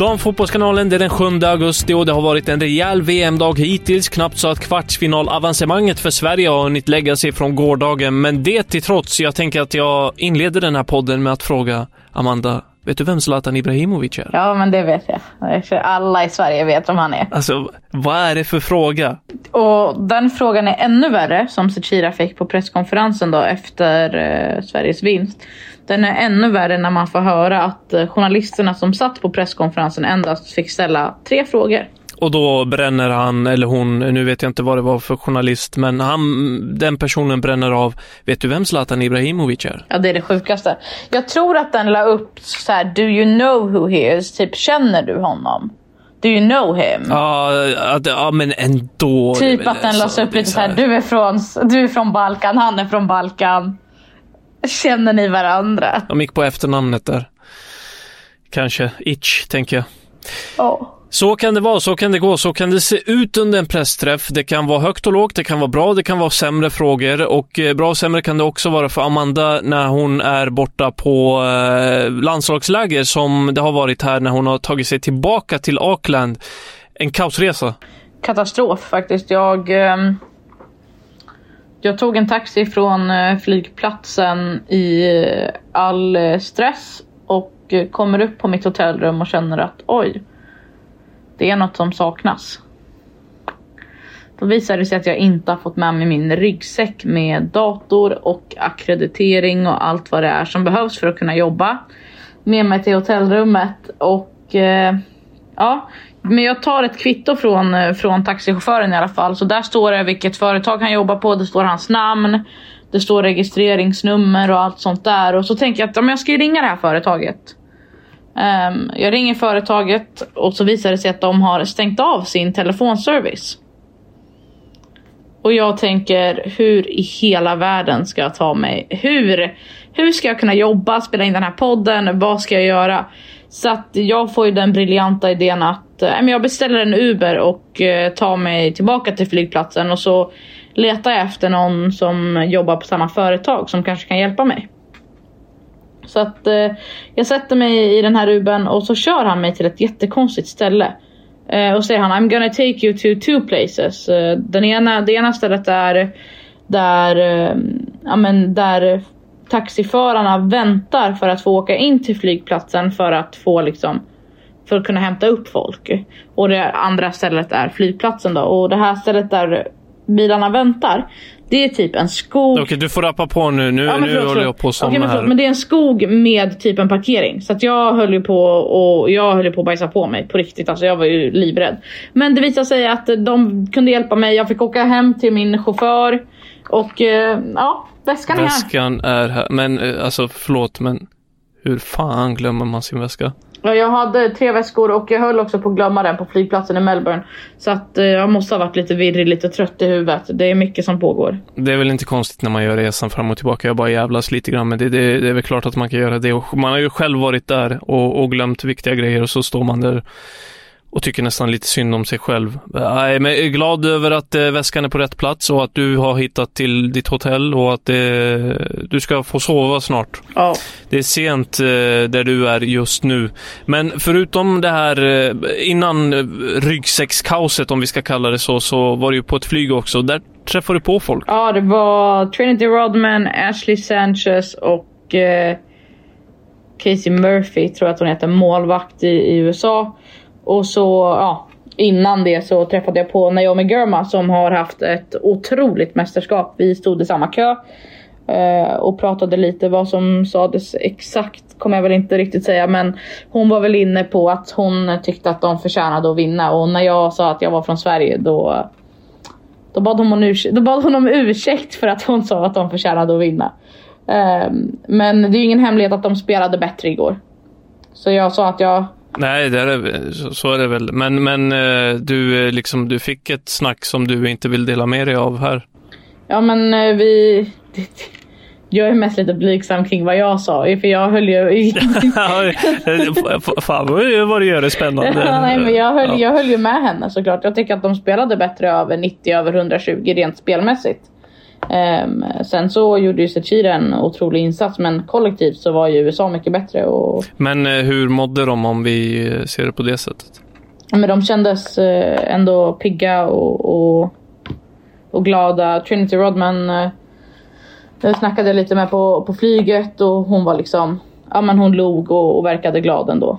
Damfotbollskanalen, det är den 7 augusti och det har varit en rejäl VM-dag hittills. Knappt så att kvartsfinalavancemanget för Sverige har hunnit lägga sig från gårdagen, men det till trots, jag tänker att jag inleder den här podden med att fråga Amanda, vet du vem Zlatan Ibrahimovic är? Ja, men det vet jag. Alla i Sverige vet vem han är. Alltså, vad är det för fråga? Och den frågan är ännu värre, som Zecira fick på presskonferensen då efter eh, Sveriges vinst. Den är ännu värre när man får höra att eh, journalisterna som satt på presskonferensen endast fick ställa tre frågor. Och då bränner han, eller hon, nu vet jag inte vad det var för journalist, men han, den personen bränner av, vet du vem Zlatan Ibrahimovic är? Ja, det är det sjukaste. Jag tror att den la upp så här, do you know who he is? Typ, känner du honom? Do you know him? Ja, att- ja men ändå. Typ att den lades så- upp lite så här, du är, från, du är från Balkan, han är från Balkan. Känner ni varandra? De gick på efternamnet där. Kanske. Itch, tänker jag. Ja. Så kan det vara, så kan det gå, så kan det se ut under en pressträff. Det kan vara högt och lågt, det kan vara bra, det kan vara sämre frågor och eh, bra och sämre kan det också vara för Amanda när hon är borta på eh, landslagsläger som det har varit här när hon har tagit sig tillbaka till Auckland. En kaosresa. Katastrof faktiskt. Jag, ehm, jag tog en taxi från eh, flygplatsen i all stress och kommer upp på mitt hotellrum och känner att oj, det är något som saknas. Då visar det sig att jag inte har fått med mig min ryggsäck med dator och akkreditering och allt vad det är som behövs för att kunna jobba. Med mig till hotellrummet och eh, ja, men jag tar ett kvitto från, eh, från taxichauffören i alla fall. Så där står det vilket företag han jobbar på, det står hans namn, det står registreringsnummer och allt sånt där. Och så tänker jag att ja, men jag ska ju ringa det här företaget. Um, jag ringer företaget och så visar det sig att de har stängt av sin telefonservice. Och jag tänker, hur i hela världen ska jag ta mig? Hur, hur ska jag kunna jobba, spela in den här podden? Vad ska jag göra? Så att jag får ju den briljanta idén att eh, men jag beställer en Uber och eh, tar mig tillbaka till flygplatsen och så letar jag efter någon som jobbar på samma företag som kanske kan hjälpa mig. Så att eh, jag sätter mig i den här Ubern och så kör han mig till ett jättekonstigt ställe. Eh, och säger han I'm gonna take you to two places. Eh, den ena, det ena stället är där, eh, ja, men där taxiförarna väntar för att få åka in till flygplatsen för att få liksom för att kunna hämta upp folk. Och det andra stället är flygplatsen då. Och det här stället där bilarna väntar. Det är typ en skog. Okej, du får rappa på nu. Nu, Ja, men nu förlåt, håller jag på somna Okej, men, här. men det är en skog med typ en parkering. Så att jag höll ju på och jag höll på att bajsa på mig på riktigt. Alltså jag var ju livrädd. Men det visade sig att de kunde hjälpa mig. Jag fick åka hem till min chaufför. Och eh, ja, väskan är här. Väskan är här. Men eh, alltså förlåt, men hur fan glömmer man sin väska? Ja, jag hade tre väskor och jag höll också på att glömma den på flygplatsen i Melbourne. Så att eh, jag måste ha varit lite virrig, lite trött i huvudet. Det är mycket som pågår. Det är väl inte konstigt när man gör resan fram och tillbaka. Jag bara jävlas lite grann, men det, det, det är väl klart att man kan göra det. Och man har ju själv varit där och, och glömt viktiga grejer och så står man där och tycker nästan lite synd om sig själv. Jag är glad över att eh, väskan är på rätt plats och att du har hittat till ditt hotell och att det, du ska få sova snart. Ja. Det är sent eh, där du är just nu. Men förutom det här eh, innan ryggsäckskaoset, om vi ska kalla det så, så var ju på ett flyg också. Där träffade du på folk. Ja, det var Trinity Rodman, Ashley Sanchez och eh, Casey Murphy, tror jag att hon heter, målvakt i, i USA. Och så, ja, innan det så träffade jag på Naomi Girma som har haft ett otroligt mästerskap. Vi stod i samma kö eh, och pratade lite. Vad som sades exakt kommer jag väl inte riktigt säga, men hon var väl inne på att hon tyckte att de förtjänade att vinna och när jag sa att jag var från Sverige då då bad, hon om ursäkt, då bad hon om ursäkt för att hon sa att de förtjänade att vinna. Um, men det är ju ingen hemlighet att de spelade bättre igår. Så jag sa att jag Nej, det är, så är det väl. Men, men eh, du, eh, liksom, du fick ett snack som du inte vill dela med dig av här. Ja, men eh, vi... Jag är mest lite blygsam kring vad jag sa, för jag höll ju... Fan vad du gör det spännande. nej, men jag höll, ja. jag höll ju med henne såklart. Jag tycker att de spelade bättre över 90 över 120 rent spelmässigt. Um, sen så gjorde ju Sechira en otrolig insats men kollektivt så var ju USA mycket bättre. Och... Men uh, hur mådde de om vi eh, ser det på det sättet? Men de kändes uh, ändå pigga och, och, och, glada. Trinity Rodman jag snackade lite med på, på flyget och hon var liksom, ja men hon log och, och verkade glad ändå.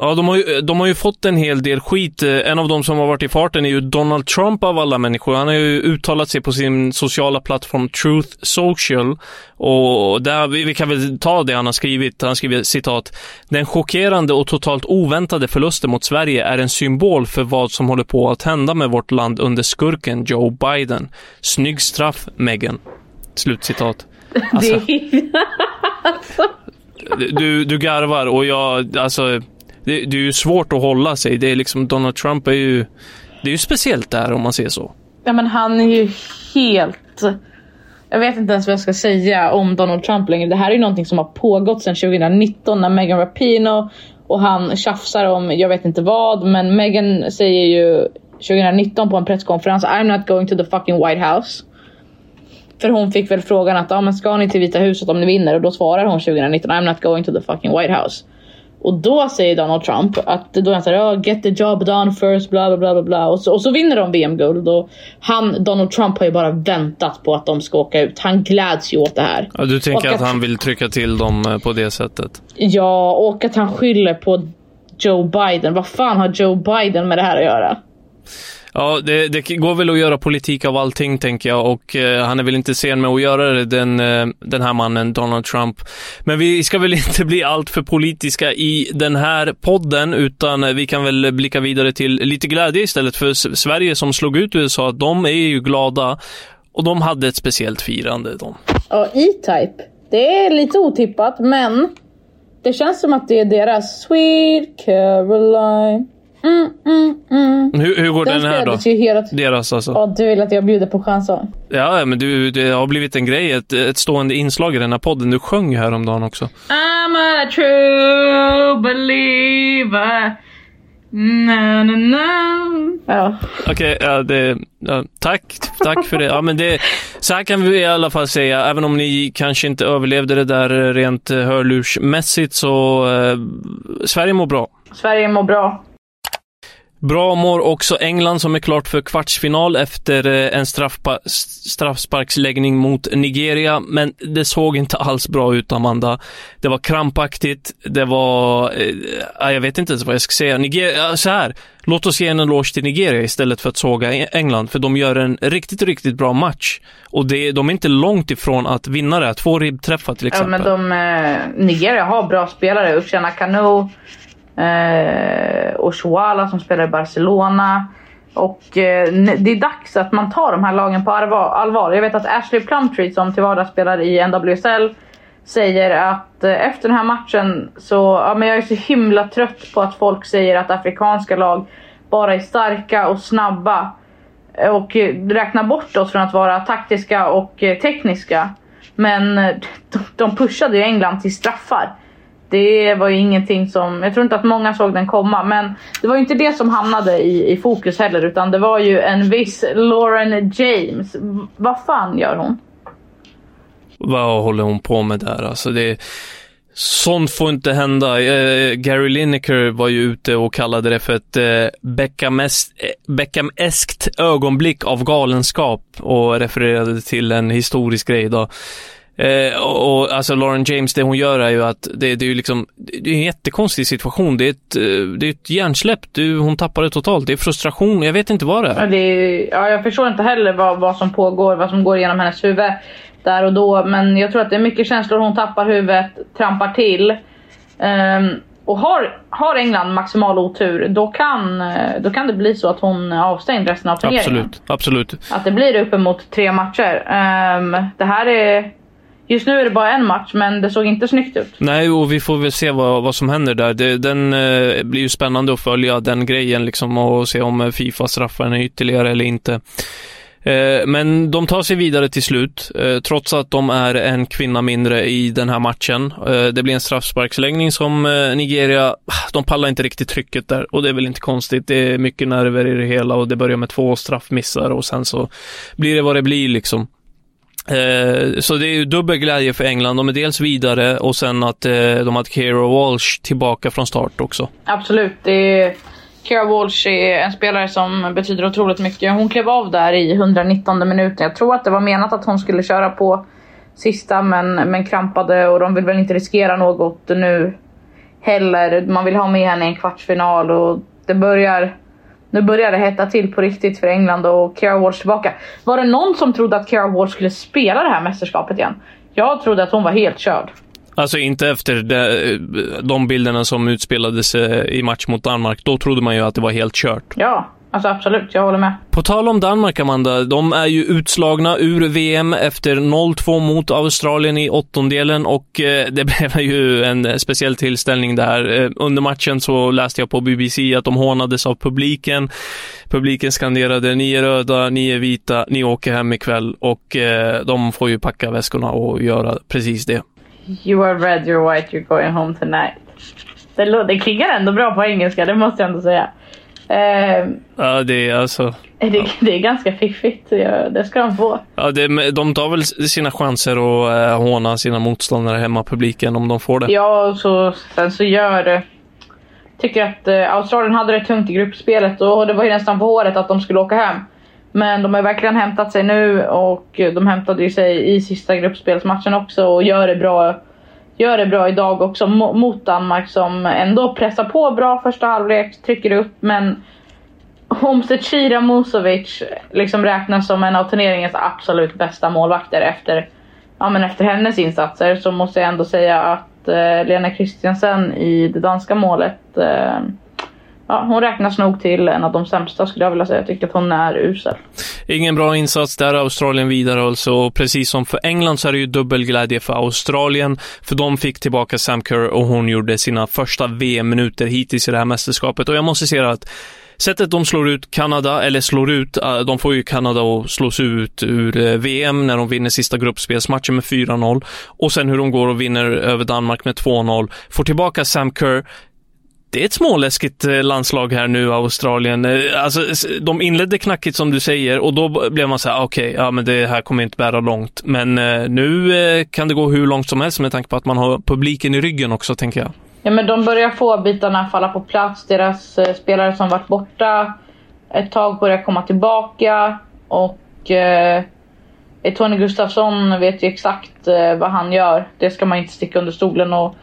Ja, de har, ju, de har ju fått en hel del skit. En av de som har varit i farten är ju Donald Trump av alla människor. Han har ju uttalat sig på sin sociala plattform Truth Social. Och där, vi kan väl ta det han har skrivit. Han skriver citat. Den chockerande och totalt oväntade förlusten mot Sverige är en symbol för vad som håller på att hända med vårt land under skurken Joe Biden. Snygg straff, Meghan. Slutcitat. Alltså, du, du garvar och jag, alltså det, det är ju svårt att hålla sig. Det är liksom, Donald Trump är ju, det är ju speciellt där om man ser så. Ja men han är ju helt... Jag vet inte ens vad jag ska säga om Donald Trump längre. Det här är ju någonting som har pågått sedan 2019 när Megan Rapino och han tjafsar om jag vet inte vad. Men Megan säger ju 2019 på en presskonferens I'm not going to the fucking White House. För hon fick väl frågan att ah, men ska ni till Vita huset om ni vinner? Och då svarar hon 2019 I'm not going to the fucking White House. Och då säger Donald Trump att då är han såhär oh, get the job done first bla bla bla bla och så, och så vinner de VM-guld och han, Donald Trump har ju bara väntat på att de ska åka ut. Han gläds ju åt det här. Ja, du tänker att, att, han vill trycka till dem eh, på det sättet? Ja, och att han skyller på Joe Biden. Vad fan har Joe Biden med det här att göra? Ja, det, det, går väl att göra politik av allting, tänker jag, och eh, han är väl inte sen med att göra det, den, eh, den här mannen, Donald Trump. Men vi ska väl inte bli allt för politiska i den här podden, utan eh, vi kan väl blicka vidare till lite glädje istället, för Sverige som slog ut USA, de är ju glada och de hade ett speciellt firande. De. Ja, E-Type. Det är lite otippat, men det känns som att det är deras Sweet Caroline. Mm, mm, mm. Hur, hur går den, den här då? Ju hela Deras alltså. Ja, du vill att jag bjuder på chanson? Ja, men du, det har blivit en grej, ett, ett stående inslag i den här podden. Du sjöng ju häromdagen också. I'm a true believer Na, na, na. Ja. Okej, ja, det, ja, tack, tack för det. Ja, men det. Så här kan vi i alla fall säga, även om ni kanske inte överlevde det där rent hörlursmässigt så eh, Sverige mår bra. Sverige mår bra. Bra mår också England som är klart för kvartsfinal efter eh, en straffsparksläggning mot Nigeria, men det såg inte alls bra ut, Amanda. Det var krampaktigt, det var... Eh, jag vet inte ens vad jag ska säga. Nigeria, så här, låt oss ge en eloge till Nigeria istället för att såga England, för de gör en riktigt, riktigt bra match. Och det, de är inte långt ifrån att vinna det. Två ribbträffar till exempel. Ja, men de, eh, Nigeria har bra spelare. Uchenna Kanu, eh, Oshuala som spelar i Barcelona. Och eh, det är dags att man tar de här lagen på allvar. Jag vet att Ashley Plumtree som till vardags spelar i NWSL säger att eh, efter den här matchen så, ja men jag är så himla trött på att folk säger att afrikanska lag bara är starka och snabba. Eh, och eh, räknar bort oss från att vara taktiska och eh, tekniska. Men de pushade ju England till straffar det var ju ingenting som, jag tror inte att många såg den komma, men det var ju inte det som hamnade i, i fokus heller, utan det var ju en viss Lauren James. V vad fan gör hon? Vad håller hon på med där? Alltså det, sånt får inte hända. Eh, Gary Lineker var ju ute och kallade det för ett eh, eh Beckham-eskt ögonblick av galenskap och refererade till en historisk grej då. Eh, och, och, alltså Lauren James, det hon gör är ju att det, det är ju liksom, det är en jättekonstig situation. Det är ett, eh, det är ett hjärnsläpp. Du, hon tappar det totalt. Det är frustration. Jag vet inte vad det är. Ja, det är, ja jag förstår inte heller vad, vad som pågår, vad som går igenom hennes huvud där och då. Men jag tror att det är mycket känslor. Hon tappar huvudet, trampar till. Um, och har, har England maximal otur, då kan, eh, då kan det bli så att hon är avstängd resten av turneringen. Absolut, absolut. Att det blir uppemot tre matcher. Um, det här är Just nu är det bara en match, men det såg inte snyggt ut. Nej, och vi får väl se vad, vad som händer där. Det, den eh, blir ju spännande att följa den grejen liksom och se om eh, Fifa straffar henne ytterligare eller inte. Eh, men de tar sig vidare till slut, eh, trots att de är en kvinna mindre i den här matchen. Eh, det blir en straffsparksläggning som eh, Nigeria, ah, de pallar inte riktigt trycket där och det är väl inte konstigt. Det är mycket nerver i det hela och det börjar med två straffmissar och sen så blir det vad det blir liksom. Eh, så det är ju dubbel glädje för England. De är dels vidare och sen att eh, de har Kira Walsh tillbaka från start också. Absolut. Det är... Kira Walsh är en spelare som betyder otroligt mycket. Hon klev av där i 119 minuten. Jag tror att det var menat att hon skulle köra på sista men, men krampade och de vill väl inte riskera något nu heller. Man vill ha med henne i en kvartsfinal och det börjar nu börjar det hetta till på riktigt för England och Kara Walsh tillbaka. Var det någon som trodde att Kara Walsh skulle spela det här mästerskapet igen? Jag trodde att hon var helt körd. Alltså inte efter de, de bilderna som utspelades eh, i match mot Danmark. Då trodde man ju att det var helt kört. Ja, Alltså absolut, jag håller med. På tal om Danmark, Amanda. De är ju utslagna ur VM efter 0-2 mot Australien i åttondelen och eh, det blev ju en speciell tillställning där. Eh, under matchen så läste jag på BBC att de hånades av publiken. Publiken skanderade ni är röda, ni är vita, ni åker hem ikväll och eh, de får ju packa väskorna och göra precis det. You are red, you're white, you're going home tonight. Det, det klingar ändå bra på engelska, det måste jag ändå säga. Eh, ja, det är alltså... Det, ja. det är ganska fiffigt. Det ska de få. Ja, det, de tar väl sina chanser att eh, håna sina motståndare hemma, publiken, om de får det. Ja, och så, sen så gör... Tycker att eh, Australien hade det tungt i gruppspelet och det var ju nästan på håret att de skulle åka hem. Men de har verkligen hämtat sig nu och de hämtade ju sig i sista gruppspelsmatchen också och gör det bra gör det bra idag också mot Danmark som ändå pressar på bra första halvlek, trycker upp men Homstechira Musovic liksom räknas som en av turneringens absolut bästa målvakter efter, ja, men efter hennes insatser så måste jag ändå säga att eh, Lena Christiansen i det danska målet eh, ja, hon räknas nog till en av de sämsta skulle jag vilja säga. Jag tycker att hon är usel. Ingen bra insats där, Australien vidare alltså. Och Precis som för England så är det ju dubbelglädje för Australien, för de fick tillbaka Sam Kerr och hon gjorde sina första VM-minuter hittills i det här mästerskapet. Och jag måste säga att Sättet de slår ut Kanada, eller slår ut, äh, de får ju Kanada att slås ut ur äh, VM när de vinner sista gruppspelsmatchen med 4-0 och sen hur de går och vinner över Danmark med 2-0. Får tillbaka Sam Kerr, det är ett småläskigt eh, landslag här nu, Australien. Eh, alltså, de inledde knackigt som du säger och då blev man så här, ah, okej, okay, ja men det här kommer inte bära långt. Men eh, nu eh, kan det gå hur långt som helst med tanke på att man har publiken i ryggen också, tänker jag. Ja, men de börjar få bitarna falla på plats. Deras spelare som varit borta ett tag börjar komma tillbaka och eh, Tony Gustafsson vet ju exakt eh, vad han gör. Det ska man inte sticka under stolen. Och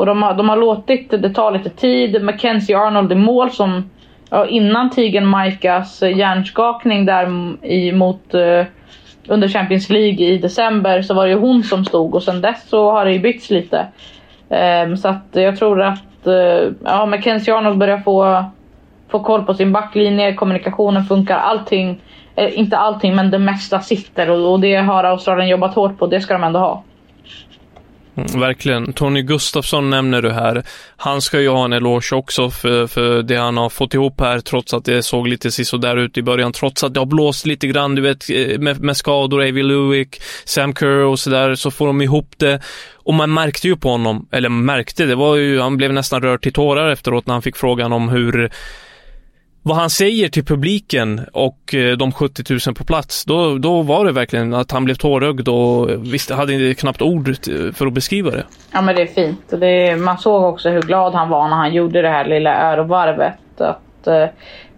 och de har, de har låtit det ta lite tid. Mackenzie Arnold i mål som ja, innan Tigen Maikas eh, hjärnskakning där i, mot eh, under Champions League i december så var det ju hon som stod och sen dess så har det ju bytts lite. Um, så att jag tror att uh, ja, Mackenzie Arnold börjar få, få koll på sin backlinje, kommunikationen funkar, allting, eh, inte allting men det mesta sitter och, och det har Australien jobbat hårt på, det ska de ändå ha. Mm, verkligen. Tony Gustafsson nämner du här. Han ska ju ha en eloge också för, för det han har fått ihop här, trots att det såg lite sisådär ut i början, trots att det har blåst lite grann, du vet, eh, med, med skador, Avi Lewick, Sam Kerr och sådär, så får de ihop det. Och man märkte ju på honom, eller märkte, det var ju, han blev nästan rörd till tårar efteråt när han fick frågan om hur vad han säger till publiken och eh, de 70 000 på plats, då, då var det verkligen att han blev tårögd och eh, visst, hade knappt ord eh, för att beskriva det. Ja men det är fint. Det, man såg också hur glad han var när han gjorde det här lilla örovarvet. Att, uh,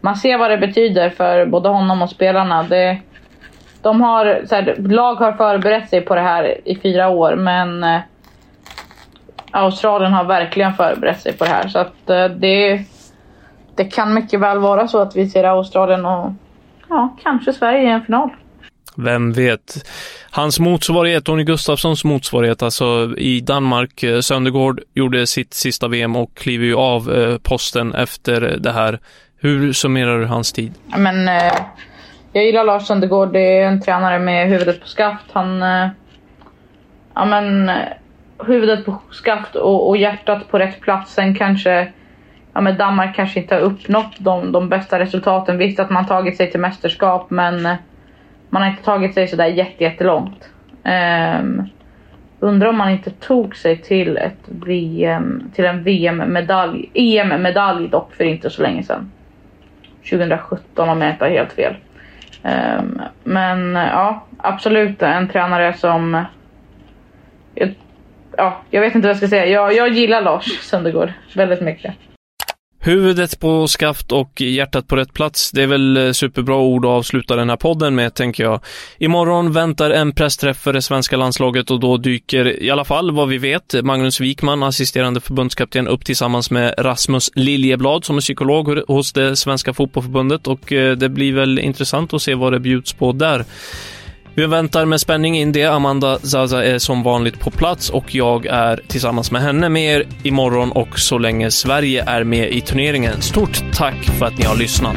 man ser vad det betyder för både honom och spelarna. Det, de har, så här, lag har förberett sig på det här i fyra år men uh, Australien har verkligen förberett sig på det här. Så att uh, det det kan mycket väl vara så att vi ser Australien och ja, kanske Sverige i en final. Vem vet? Hans motsvarighet, Tony Gustafssons motsvarighet, alltså i Danmark, eh, Söndergaard gjorde sitt sista VM och kliver ju av eh, posten efter det här. Hur summerar du hans tid? Men, eh, jag gillar Lars Söndergaard. Det är en tränare med huvudet på skaft. Han... Eh, ja men... Eh, huvudet på skaft och, och hjärtat på rätt plats. Sen kanske ja, men Danmark kanske inte har uppnått de, de bästa resultaten. Visst att man tagit sig till mästerskap men eh, man har inte tagit sig sådär jättelångt. Um, undrar om man inte tog sig till ett VM, till en VM-medalj, EM-medalj dock för inte så länge sedan. 2017 om jag inte har helt fel. Um, men eh, ja, absolut en tränare som eh, ja, jag vet inte vad jag ska säga. Jag, jag gillar Lars Söndergaard väldigt mycket. Huvudet på skaft och hjärtat på rätt plats. Det är väl eh, superbra ord att avsluta den här podden med, tänker jag. Imorgon väntar en pressträff för det svenska landslaget och då dyker, i alla fall vad vi vet, Magnus Wikman, assisterande förbundskapten, upp tillsammans med Rasmus Liljeblad som är psykolog hos det svenska fotbollförbundet och eh, det blir väl intressant att se vad det bjuds på där. Vi väntar med spänning in det. Amanda Zaza är som vanligt på plats och jag är tillsammans med henne med er imorgon och så länge Sverige är med i turneringen. Stort tack för att ni har lyssnat.